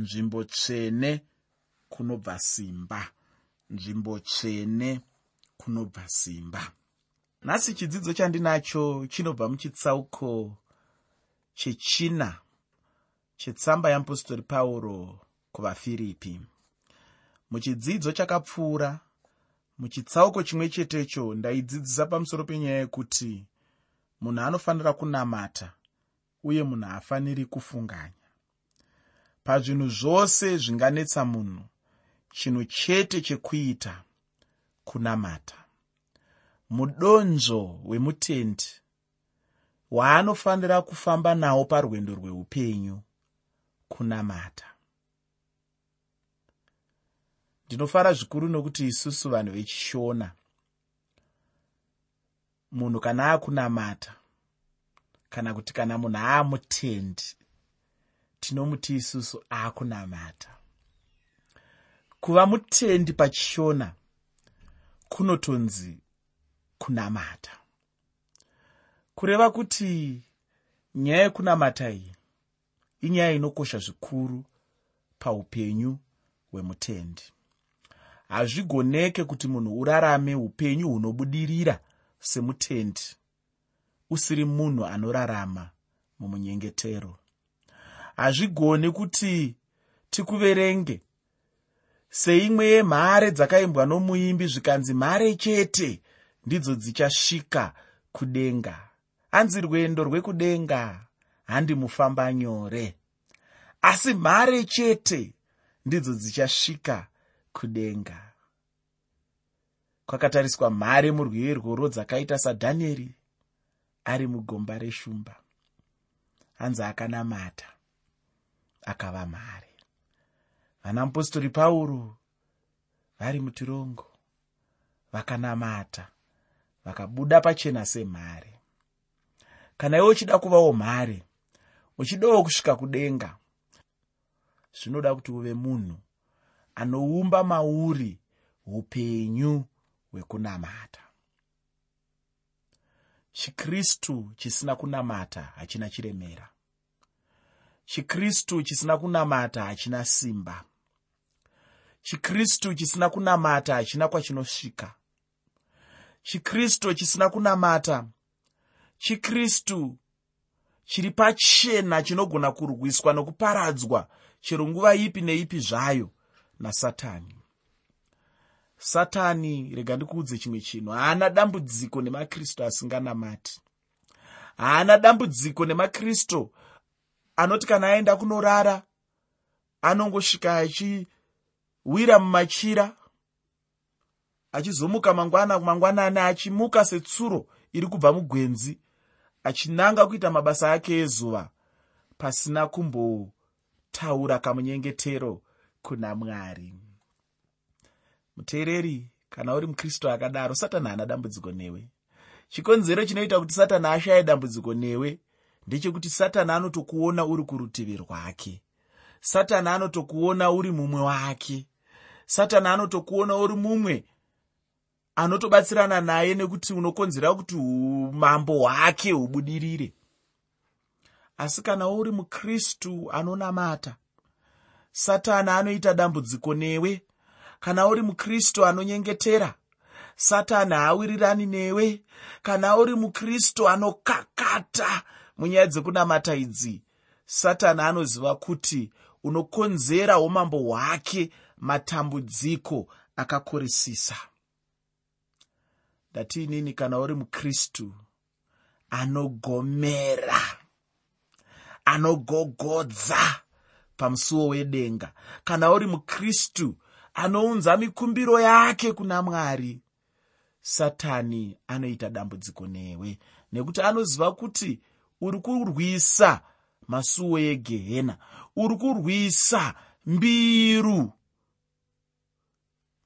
nzvimbo tsvene kunobva simba. Nzvimbo tsvene kunobva simba. Nhasi chidzidzo chandinacho chinobva muchitsauko chechina chetsamba yeapostori pauro kuvafiripi muchidzidzo chakapfuura muchitsauko chimwe chetecho ndaidzidzisa pamusoro penyaya yekuti munhu anofanira kunamata uye munhu haafaniri kufunganya pazvinhu zvose zvinganetsa munhu chinhu chete chekuita kunamata. Mudonzvo wemutendi waanofanira kufamba nawo parwendo rweupenyu kunamata. Ndinofara zvikuru nokuti isusu vanhu vechishona munhu kana akunamata kana kuti kana munhu aamutendi tinomuti isusu aakunamata. Kuva mutendi pachishona kunotonzi kunamata. Kureva kuti nyaya yekunamata iyi inyaya inokosha zvikuru paupenyu hwemutendi. Hazvigoneke kuti munhu urarame upenyu hunobudirira semutendi. Usiri munhu anorarama mumunyengetero hazvigoni kuti tikuverenge. Seimwe yemhare dzakaimbwa nomuimbi zvikanzi mhare chete ndidzo dzichasvika kudenga. Anzi rwendo rwekudenga handimufamba nyore. Asi mhare chete ndidzo dzichasvika kudenga. Kwakatariswa mhare murwiyo irworwo dzakaita sadhanieri ari mugomba reshumba. Hanzi akanamata akava mhare. Vanamupostori pauro vari mutirongo vakanamata vakabuda pachena semhare. Kana iwe uchida kuvawo mhare uchidawo kusvika kudenga zvinoda kuti uve munhu anoumba mauri upenyu hwekunamata. Chikristu chisina kunamata hachina chiremera chikristu chisina kunamata hachina simba. Chikristu chisina kunamata hachina kwachinosvika chikristu chisina kunamata. Chikristu chiri pachena chinogona kurwiswa nokuparadzwa chero nguva ipi neipi zvayo nasatani. Satani rega ndikuudze chimwe chinhu haana dambudziko nemakristu asinganamati. Haana dambudziko nemakristu anoti kana aenda kunorara anongosvika achiwira mumachira achizomuka mangwana mangwanani achimuka setsuro iri kubva mugwenzi achinanga kuita mabasa ake ezuva pasina kumbotaura kamunyengetero kuna mwari. Muteereri kana uri mukristu akadaro satani haana dambudziko newe. Chikonzero chinoita kuti satani ashaye dambudziko newe ndechekuti satani anotokuona uri kurutivi rwake. Satani anotokuona uri mumwe wake. Satani anotokuona uri mumwe anotobatsirana naye nekuti unokonzera kuti umambo hwake hubudirire. Asi kana uri mukristu anonamata satani anoita dambudziko newe. Kana uri mukristu anonyengetera satani haawirirani newe. Kana uri mukristu anokakata munyaya dzekunamata idzi. Satani anoziva kuti unokonzera umambo hwake matambudziko akakorisisa ndatiinini kana uri mukristu anogomera anogogodza pamusuwo wedenga. Kana uri mukristu anounza mikumbiro yake kuna mwari. Satani anoita dambudziko newe nekuti anoziva kuti uri kurwisa masuo egehena uri kurwisa mbiru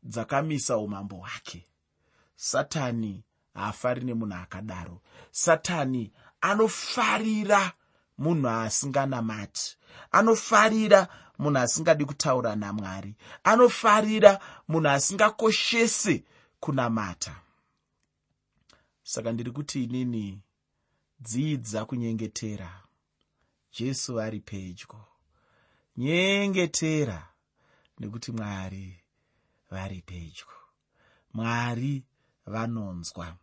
dzakamisa umambo hwake. Satani haafari nemunhu akadaro. Satani anofarira munhu asinganamati. Anofarira munhu asingadi kutaura namwari. Anofarira munhu asingakoshese kunamata. Saka ndiri kuti inini dzidza kunyengetera. Jesu ari pedyo. Nyengetera nekuti mwari vari pedyo. Mwari vanonzwa.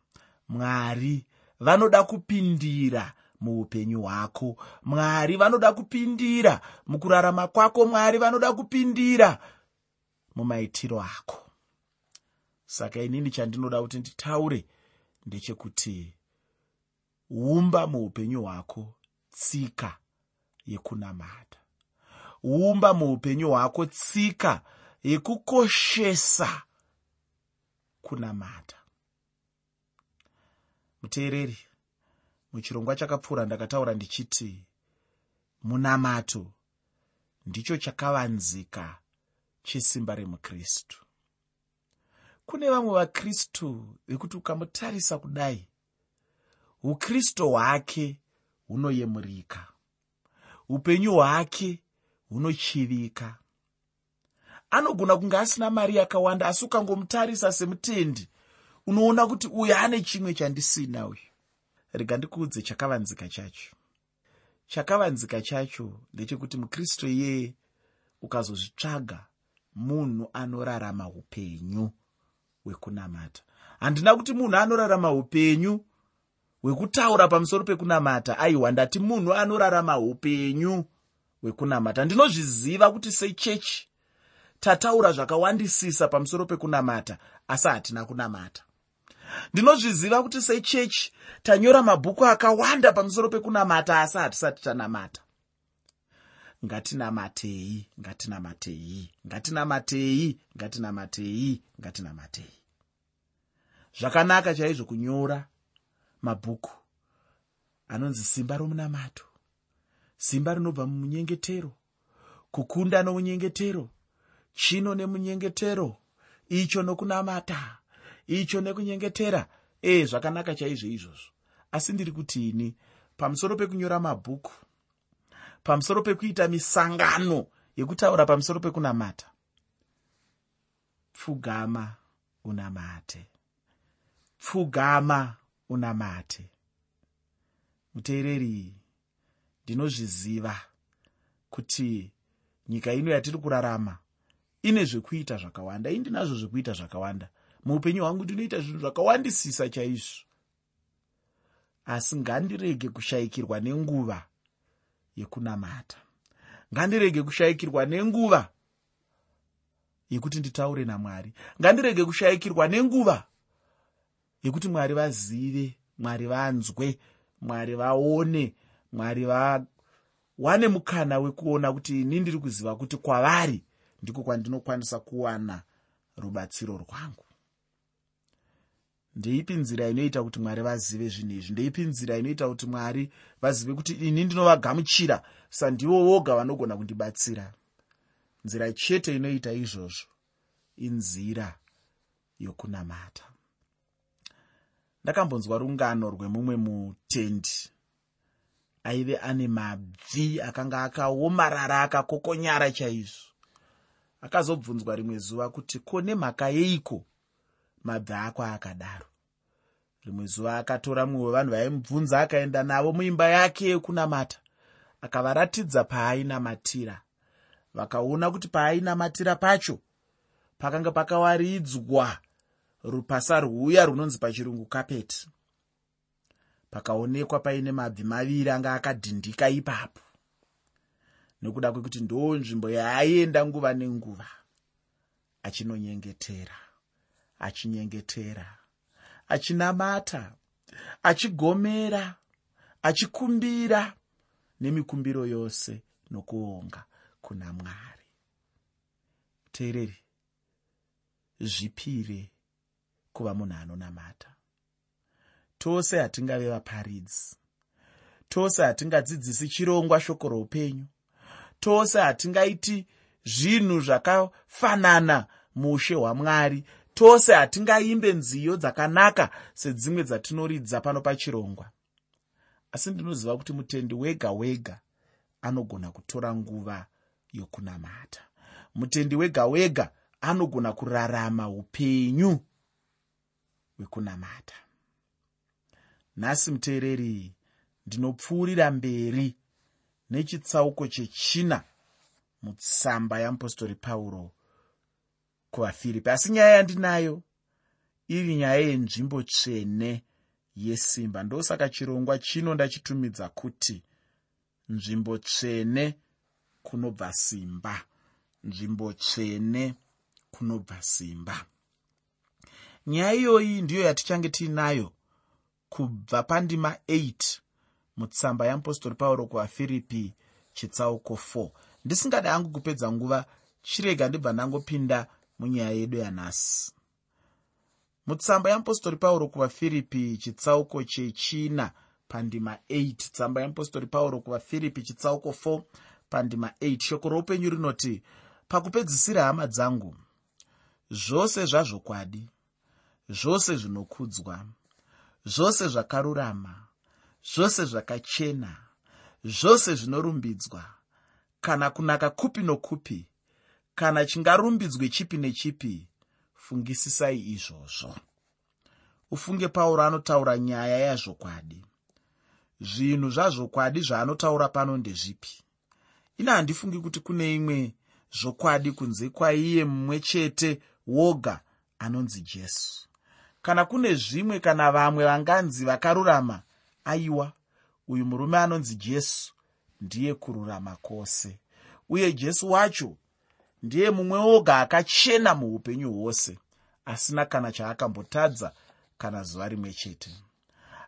Mwari vanoda kupindira muupenyu hwako. Mwari vanoda kupindira mukurarama kwako. Mwari vanoda kupindira mumaitiro ako. Saka inini chandinoda kuti nditaure ndechekuti umba muupenyu hwako tsika yekunamata. Umba muupenyu hwako tsika yekukoshesa kunamata. Muteereri muchirongwa chakapfuura ndakataura ndichiti munamato ndicho chakavanzika chesimba remukristu. Kune vamwe vakristu vekuti ukamutarisa kudai ukristu hwake hunoyemurika. Upenyu hwake hunochivika. Anogona kunge asina mari yakawanda asi ukangomutarisa semutendi unoona kuti uyu ane chimwe chandisina uyu. Rega ndikuudze chakavanzika chacho. Chakavanzika chacho ndechekuti mukristu iyeye ukazozvitsvaga munhu anorarama upenyu hwekunamata. Handina kuti munhu anorarama upenyu hwekutaura pamusoro pekunamata. Aiwa ndati munhu anorarama upenyu hwekunamata. Ndinozviziva kuti sechechi tataura zvakawandisisa pamusoro pekunamata asi hatina kunamata. Ndinozviziva kuti sechechi tanyora mabhuku akawanda pamusoro pekunamata asi hatisati tanamata. Ngatinamatei ngatinamatei ngatinamatei ngatinamatei ngatinamatei. Zvakanaka chaizvo kunyora mabhuku anonzi simba romunamato simba rinobva mumunyengetero kukunda nomunyengetero chino nemunyengetero icho nokunamata icho nekunyengetera. Ee zvakanaka chaizvo izvozvo. Asi ndiri kuti ini pamusoro pekunyora mabhuku pamusoro pekuita misangano yekutaura pamusoro pekunamata pfugama unamate. Pfugama unamate. Muteereri ndinozviziva kuti nyika ino yatiri kurarama ine zvekuita zvakawanda ii ndinazvo zvekuita zvakawanda. Muupenyu hwangu ndinoita zvinhu zvakawandisisa chaizvo. Asi ngandirege kushayikirwa nenguva yekunamata. Ngandirege kushayikirwa nenguva yekuti nditaure namwari. Ngandirege kushayikirwa nenguva yekuti mwari vazive mwari vanzwe mwari vaone mwari vawane mukana wekuona kuti ini ndiri kuziva kuti kwavari ndiko kwandinokwanisa kuwana rubatsiro rwangu. Ndeipi nzira inoita kuti mwari vazive zvinhu izvi? Ndeipi nzira inoita kuti mwari vazive kuti ini ndinovagamuchira sandivo voga vanogona kundibatsira. Nzira chete inoita izvozvo inzira yokunamata ndakambonzwa rungano rwemumwe mutendi. Aive ane mabvi akanga akaomarara akakokonyara chaizvo. Akazobvunzwa rimwe zuva kuti ko nemhaka yeiko? Mabvi ako akadaro. Rimwe zuva akatora mumwe wevanhu vaimubvunza akaenda navo muimba yake yekunamata. Akavaratidza paainamatira. Vakaona kuti paainamatira pacho pakanga pakawaridzwa rupasa rwuya runonzi pachirungu kapeti pakaonekwa paine mabvi maviri anga akadhindika ipapo. Nekuda kwekuti ndo nzvimbo yaaienda nguva nenguva achinonyengetera achinyengetera achinamata achigomera achikumbira nemikumbiro yose nokuonga kuna mwari. Teereri zvipire kuva munhu anonamata. Tose hatingave vaparidzi. Tose hatingadzidzisi chirongwa shoko roupenyu. Tose hatingaiti zvinhu zvakafanana muushe hwamwari. Tose hatingaimbe nziyo dzakanaka sedzimwe dzatinoridza pano pachirongwa. Asi ndinoziva kuti mutendi wega wega anogona kutora nguva yokunamata. Mutendi wega wega anogona kurarama upenyu hwekunamata nhasi muteereri ndinopfuurira mberi nechitsauko chechina mutsamba yamupostori pauro kuvafiripi asi nyaya yandinayo iri nyaya yenzvimbo tsvene yesimba. Ndosaka chirongwa chino ndachitumidza kuti nzvimbo tsvene kunobva simba. Nzvimbo tsvene kunobva simba nyaya iyoyi ndiyo yatichange tiinayo kubva pandima 8 mutsamba yamupostori pauro kuvafiripi chitsauko 4 ndisingada hangu kupedza nguva chirega ndibva ndangopinda munyaya yedu yanhasi. Mutsamba yamupostori pauro kuvafiripi chitsauko chechina pandima 8 tsamba yamupostori pauro kuvafiripi chitsauko 4 pandima 8 shoko roupenyu rinoti pakupedzisira hama dzangu zvose zvazvokwadi zvose zvinokudzwa zvose zvakarurama zvose zvakachena zvose zvinorumbidzwa. Kana kunaka kupi nokupi kana chingarumbidzwe chipi nechipi fungisisai izvozvo. Ufunge pauro anotaura nyaya yazvokwadi. Zvinhu zvazvokwadi zvaanotaura pano ndezvipi? Ina handifungi kuti kune imwe zvokwadi kunze kwaiye mumwe chete woga anonzi jesu kana kune zvimwe kana vamwe vanganzi vakarurama aiwa uyu murume anonzi jesu ndiye kururama kwose. Uye jesu wacho ndiye mumwe woga akachena muupenyu hwose asina kana chaakambotadza kana zuva rimwe chete.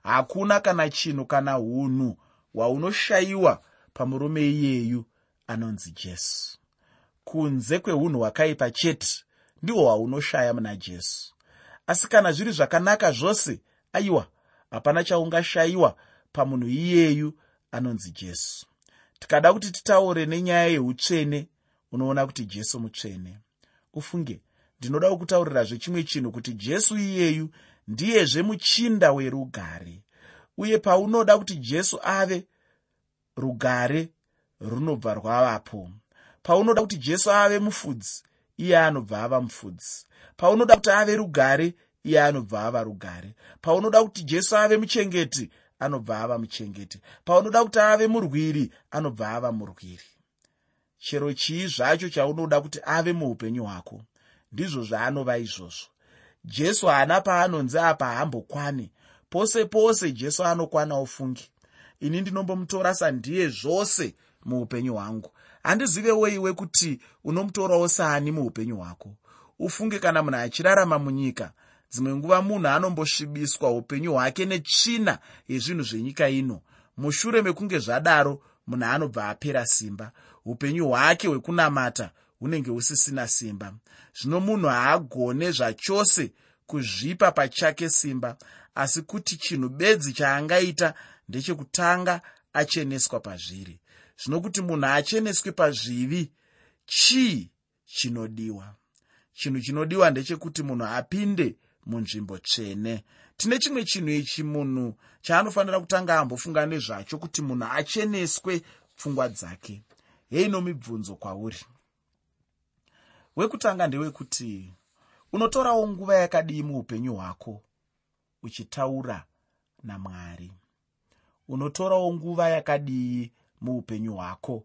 Hakuna kana chinhu kana unhu hwaunoshayiwa pamurume iyeyu anonzi jesu. Kunze kweunhu hwakaipa chete ndihwo hwaunoshaya muna jesu asi kana zviri zvakanaka zvose aiwa hapana chaungashayiwa pamunhu iyeyu anonzi jesu. Tikada kuti titaure nenyaya yeutsvene unoona kuti jesu mutsvene. Ufunge ndinoda kukutaurirazve chimwe chinhu kuti jesu iyeyu ndiyezve muchinda werugare. Uye paunoda kuti jesu ave rugare runobva rwavapo paunoda kuti jesu ave mufudzi iye anobva ava mufudzi. Paunoda kuti ave rugare iye anobva ava rugare. Paunoda kuti jesu ave muchengeti anobva ava muchengeti. Paunoda kuti ave murwiri anobva ava murwiri. Chero chii zvacho chaunoda kuti ave muupenyu hwako? Ndizvo zvaanova izvozvo. Jesu haana paanonzi apa haambokwane pose pose jesu anokwana ufungi. Ini ndinombomutora sandiye zvose muupenyu hwangu handizivewo iwe kuti unomutorawo saani muupenyu hwako. Ufunge kana munhu achirarama munyika dzimwe nguva munhu anombosvibiswa upenyu hwake netsvina yezvinhu zvenyika ino. Mushure mekunge zvadaro munhu anobva apera simba. Upenyu hwake hwekunamata hunenge husisina simba. Zvino munhu haagone zvachose kuzvipa pachake simba asi kuti chinhu bedzi chaangaita ndechekutanga acheneswa pazviri zvino kuti munhu acheneswe pazvivi chii chinodiwa? Chinhu chinodiwa ndechekuti munhu apinde munzvimbo tsvene. Tine chimwe chinhu ichi munhu chaanofanira kutanga ambofunga nezvacho kuti munhu acheneswe pfungwa dzake. Heino mibvunzo kwauri. Wekutanga ndewekuti unotorawo nguva yakadii muupenyu hwako uchitaura namwari? Unotorawo nguva yakadii muupenyu hwako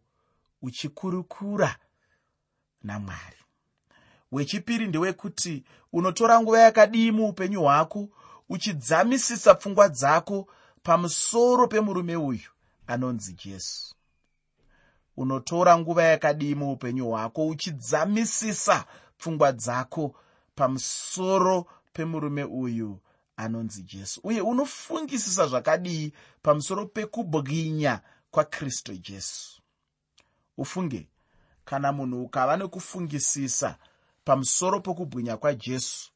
uchikurukura namwari. Wechipiri ndewekuti unotora nguva yakadii muupenyu hwako uchidzamisisa pfungwa dzako pamusoro pemurume uyu anonzi jesu. Unotora nguva yakadii muupenyu hwako uchidzamisisa pfungwa dzako pamusoro pemurume uyu anonzi jesu. Uye unofungisisa zvakadii pamusoro pekubwinya kwakristu jesu. Ufunge kana munhu ukava nekufungisisa pamusoro pokubwinya kwajesu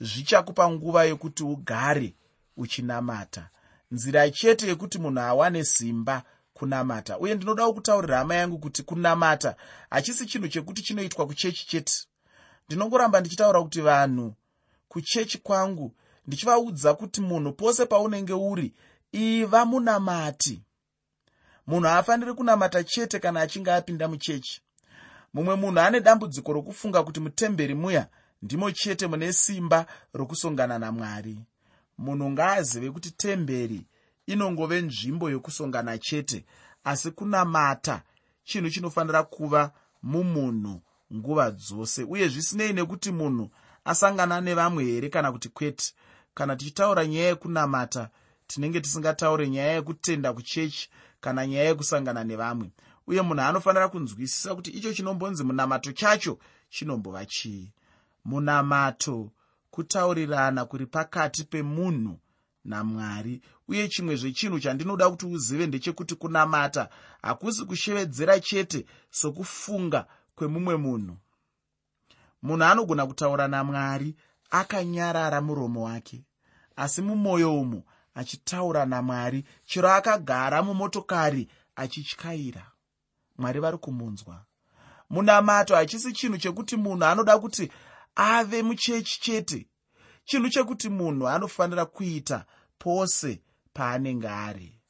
zvichakupa nguva yokuti ugare uchinamata. Nzira chete yekuti munhu awane simba kunamata. Uye ndinodawo kutaurira hama yangu kuti kunamata hachisi chinhu chekuti chinoitwa kuchechi chete. Ndinongoramba ndichitaura kuti vanhu kuchechi kwangu ndichivaudza kuti munhu pose paunenge uri iva munamati munhu haafaniri kunamata chete kana achinge apinda muchechi. Mumwe munhu ane dambudziko rokufunga kuti mutemberi muya ndimo chete mune simba rokusongana namwari. Munhu ngaazive kuti temberi inongove nzvimbo yokusongana chete asi kunamata chinhu chinofanira kuva mumunhu nguva dzose. Uye zvisinei nekuti munhu asangana nevamwe here kana kuti kwete. Kana tichitaura nyaya yekunamata tinenge tisingataure nyaya yekutenda kuchechi kana nyaya yekusangana nevamwe. Uye munhu anofanira kunzwisisa kuti icho chinombonzi munamato chacho chinombova chii? Munamato kutaurirana kuri pakati pemunhu namwari. Uye chimwe zvechinhu chandinoda kuti uzive ndechekuti kunamata hakusi kushevedzera chete sokufunga kwemumwe munhu. Munhu anogona kutaura namwari akanyarara muromo wake asi mumwoyo umu achitaura namwari. Chero akagara mumotokari achityaira. Mwari vari kumunzwa. Munamato hachisi chinhu chekuti munhu anoda kuti ave muchechi chete. Chinhu chekuti munhu anofanira kuita pose paanenge ari.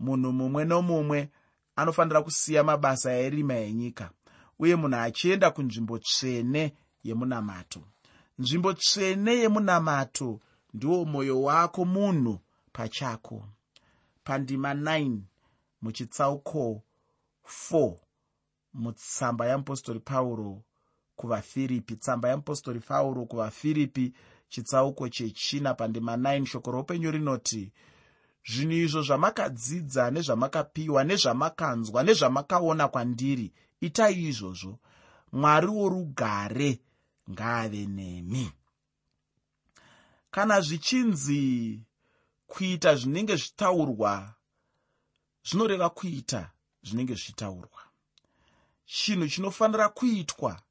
Munhu mumwe nomumwe anofanira kusiya mabasa erima yenyika uye munhu achienda kunzvimbo tsvene yemunamato. Nzvimbo tsvene yemunamato ndiwo mwoyo wako munhu pachako. Pandima 9 muchitsauko 4 mutsamba yeapostori pauro kuvafiripi. Tsamba yeapostori pauro kuvafiripi chitsauko chechina. Pandima 9 shoko roupenyu rinoti zvinhu izvo zvamakadzidza nezvamakapiwa nezvamakanzwa nezvamakaona kwandiri itai izvozvo. Mwari worugare ngaave nemi. Kana zvichinzi kuita zvinenge zvitaurwa. Zvinoreva kuita zvinenge zvichitaurwa chinhu chinofanira kuitwa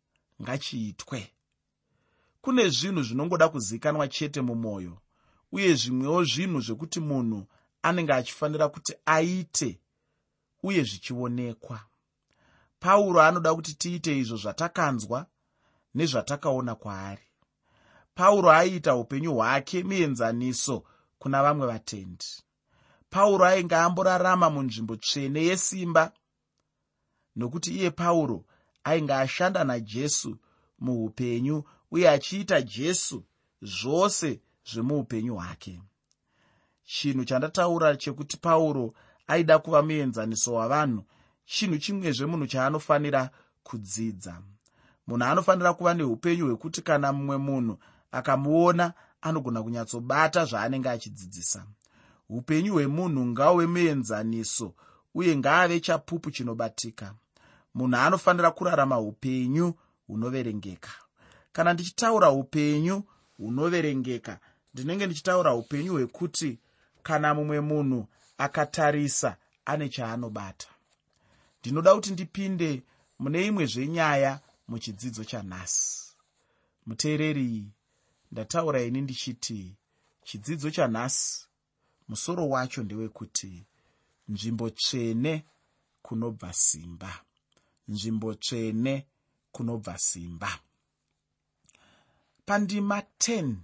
ngachiitwe. Kune zvinhu zvinongoda kuzikanwa chete mumwoyo uye zvimwewo zvinhu zvekuti munhu anenge achifanira kuti aite uye zvichionekwa. Pauro anoda kuti tiite izvo zvatakanzwa nezvatakaona kwaari. Pauro aiita upenyu hwake muenzaniso kuna vamwe vatendi. Pauro ainge amborarama munzvimbo tsvene yesimba nokuti iye pauro ainge ashanda najesu muupenyu uye achiita jesu zvose zvemuupenyu hwake. Chinhu chandataura chekuti pauro aida kuva muenzaniso wavanhu chinhu chimwezve munhu chaanofanira kudzidza. Munhu anofanira kuva neupenyu hwekuti kana mumwe munhu akamuona anogona kunyatsobata zvaanenge achidzidzisa. Upenyu hwemunhu ngauve muenzaniso uye ngaave chapupu chinobatika. Munhu anofanira kurarama upenyu hunoverengeka. Kana ndichitaura upenyu hunoverengeka ndinenge ndichitaura upenyu hwekuti kana mumwe munhu akatarisa ane chaanobata. Ndinoda kuti ndipinde mune imwe zvenyaya muchidzidzo chanhasi. Muteereri ndataura ini ndichiti chidzidzo chanhasi musoro wacho ndewekuti nzvimbo tsvene kunobva simba. Nzvimbo tsvene kunobva simba. Pandima 10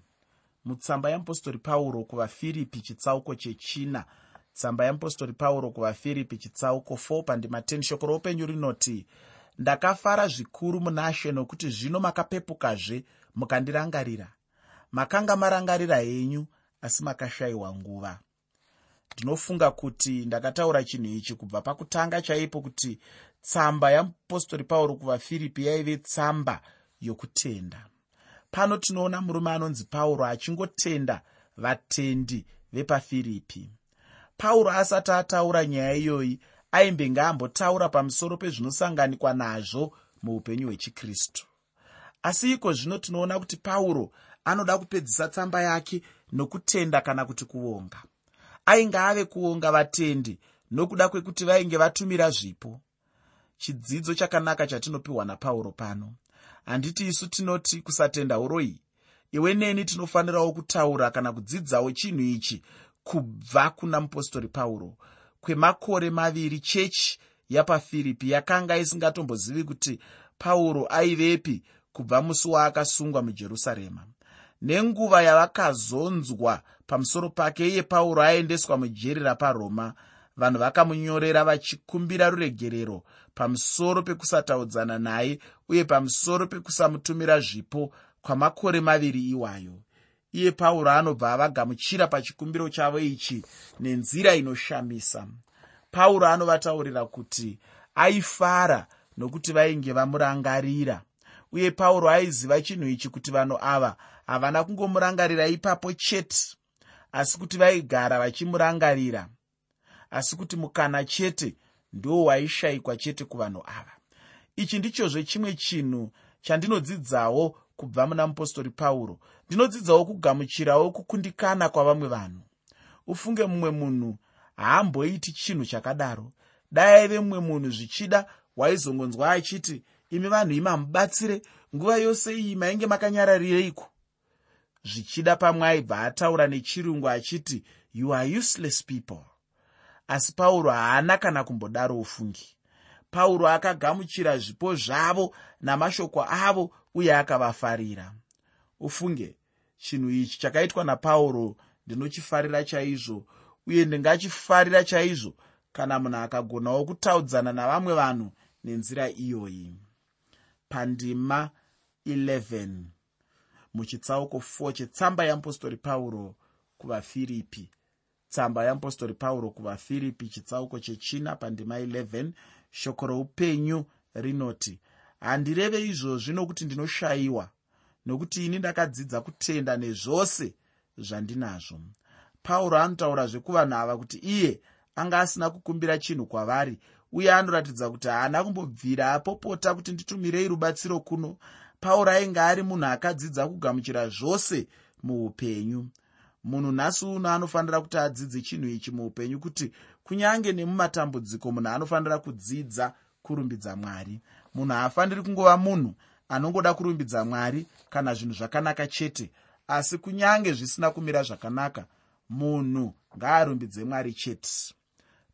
mutsamba yeapostori pauro kuvafiripi chitsauko chechina. Tsamba yeapostori pauro kuvafiripi chitsauko 4 pandima 10 shoko roupenyu rinoti ndakafara zvikuru muna she nokuti zvino makapepukazve mukandirangarira makanga marangarira henyu asi makashayiwa nguva. Ndinofunga kuti ndakataura chinhu ichi kubva pakutanga chaipo kuti tsamba yeapostori pauro kuvafiripi yaive tsamba yokutenda. Pano tinoona murume anonzi pauro achingotenda vatendi vepafiripi. Pauro asati ataura nyaya iyoyi aimbenge ambotaura pamusoro pezvinosanganikwa nazvo muupenyu hwechikristu. Asi iko zvino tinoona kuti pauro anoda kupedzisa tsamba yake nokutenda kana kuti kuonga. Ainge ave kuonga vatendi nokuda kwekuti vainge vatumira zvipo. Chidzidzo chakanaka chatinopiwa napauro pano. Handiti isu tinoti kusatenda uroi iwe neni tinofanirawo kutaura kana kudzidzawo chinhu ichi kubva kuna mupostori pauro. Kwemakore maviri chechi yapafiripi yakanga isingatombozivi kuti pauro aivepi kubva musi waakasungwa mujerusarema nenguva yavakazonzwa pamusoro pake iye pauro aendeswa mujeri raparoma. Vanhu vakamunyorera vachikumbira ruregerero pamusoro pekusataudzana naye uye pamusoro pekusamutumira zvipo kwamakore maviri iwayo. Iye pauro anobva avagamuchira pachikumbiro chavo ichi nenzira inoshamisa. Pauro anovataurira kuti aifara nokuti vainge vamurangarira. Uye pauro aiziva chinhu ichi kuti vanhu ava havana kungomurangarira ipapo chete asi kuti vaigara vachimurangarira. Asi kuti mukana chete ndo waishayikwa chete kuvanhu ava. Ichi ndichozve chimwe chinhu chandinodzidzawo kubva muna mupostori pauro. Ndinodzidzawo kugamuchirawo kukundikana kwavamwe vanhu. Ufunge mumwe munhu haamboiti chinhu chakadaro. Dai aive mumwe munhu zvichida waizongonzwa achiti imi vanhu imamubatsire nguva yose iyi mainge makanyararireiko zvichida pamwe aibva ataura nechirungu achiti you are useless people. Asi pauro haana kana kumbodaro ufungi. Pauro akagamuchira zvipo zvavo namashoko avo uye akavafarira. Ufunge chinhu ichi chakaitwa napauro ndinochifarira chaizvo uye ndingachifarira chaizvo kana munhu akagonawo kutaudzana navamwe vanhu nenzira iyoyi. Pandima 11 muchitsauko 4 chetsamba yeapostori pauro kuvafiripi tsamba yeapostori pauro kuvafiripi chitsauko chechina pandima 11 shoko roupenyu rinoti handireve izvozvi nokuti ndinoshayiwa nokuti ini ndakadzidza kutenda nezvose zvandinazvo. Pauro anotaura zvekuvanhu ava kuti iye anga asina kukumbira chinhu kwavari uye anoratidza kuti haana kumbobvira apopota kuti nditumirei rubatsiro kuno pauro ainge ari munhu akadzidza kugamuchira zvose muupenyu. Munhu nhasi uno anofanira kuti adzidze chinhu ichi muupenyu kuti kunyange nemumatambudziko munhu anofanira kudzidza kurumbidza mwari. Munhu haafaniri kungova munhu anongoda kurumbidza mwari kana zvinhu zvakanaka chete asi kunyange zvisina kumira zvakanaka munhu ngaarumbidze mwari chete.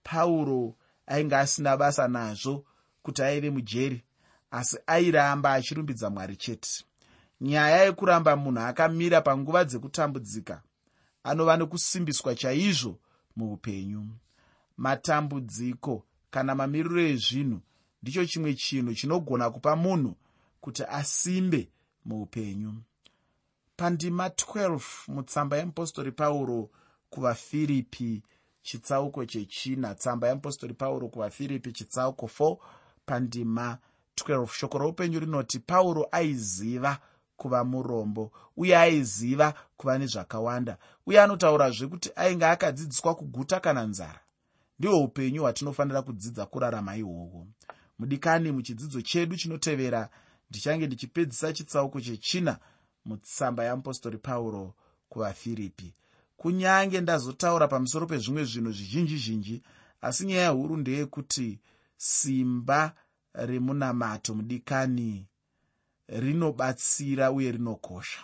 Pauro ainge asina basa nazvo kuti aive mujeri asi airamba achirumbidza mwari chete. Nyaya yekuramba munhu akamira panguva dzekutambudzika anova nekusimbiswa chaizvo muupenyu. Matambudziko kana mamiriro ezvinhu ndicho chimwe chinhu chinogona kupa munhu kuti asimbe muupenyu. Pandima 12 mutsamba yeapostori pauro kuvafiripi chitsauko chechina. Tsamba yeapostori pauro kuvafiripi chitsauko 4 pandima 12 shoko roupenyu rinoti pauro aiziva kuva murombo uye aiziva kuva nezvakawanda uye anotaurazve kuti ainge akadzidziswa kuguta kana nzara. Ndihwo upenyu hwatinofanira kudzidza kurarama ihwohwo. Mudikani muchidzidzo chedu chinotevera ndichange ndichipedzisa chitsauko chechina mutsamba yeapostori pauro kuvafiripi. Kunyange ndazotaura pamusoro pezvimwe zvinhu zvizhinji zhinji asi nyaya huru ndeyekuti simba remunamato mudikani rinobatsira uye rinokosha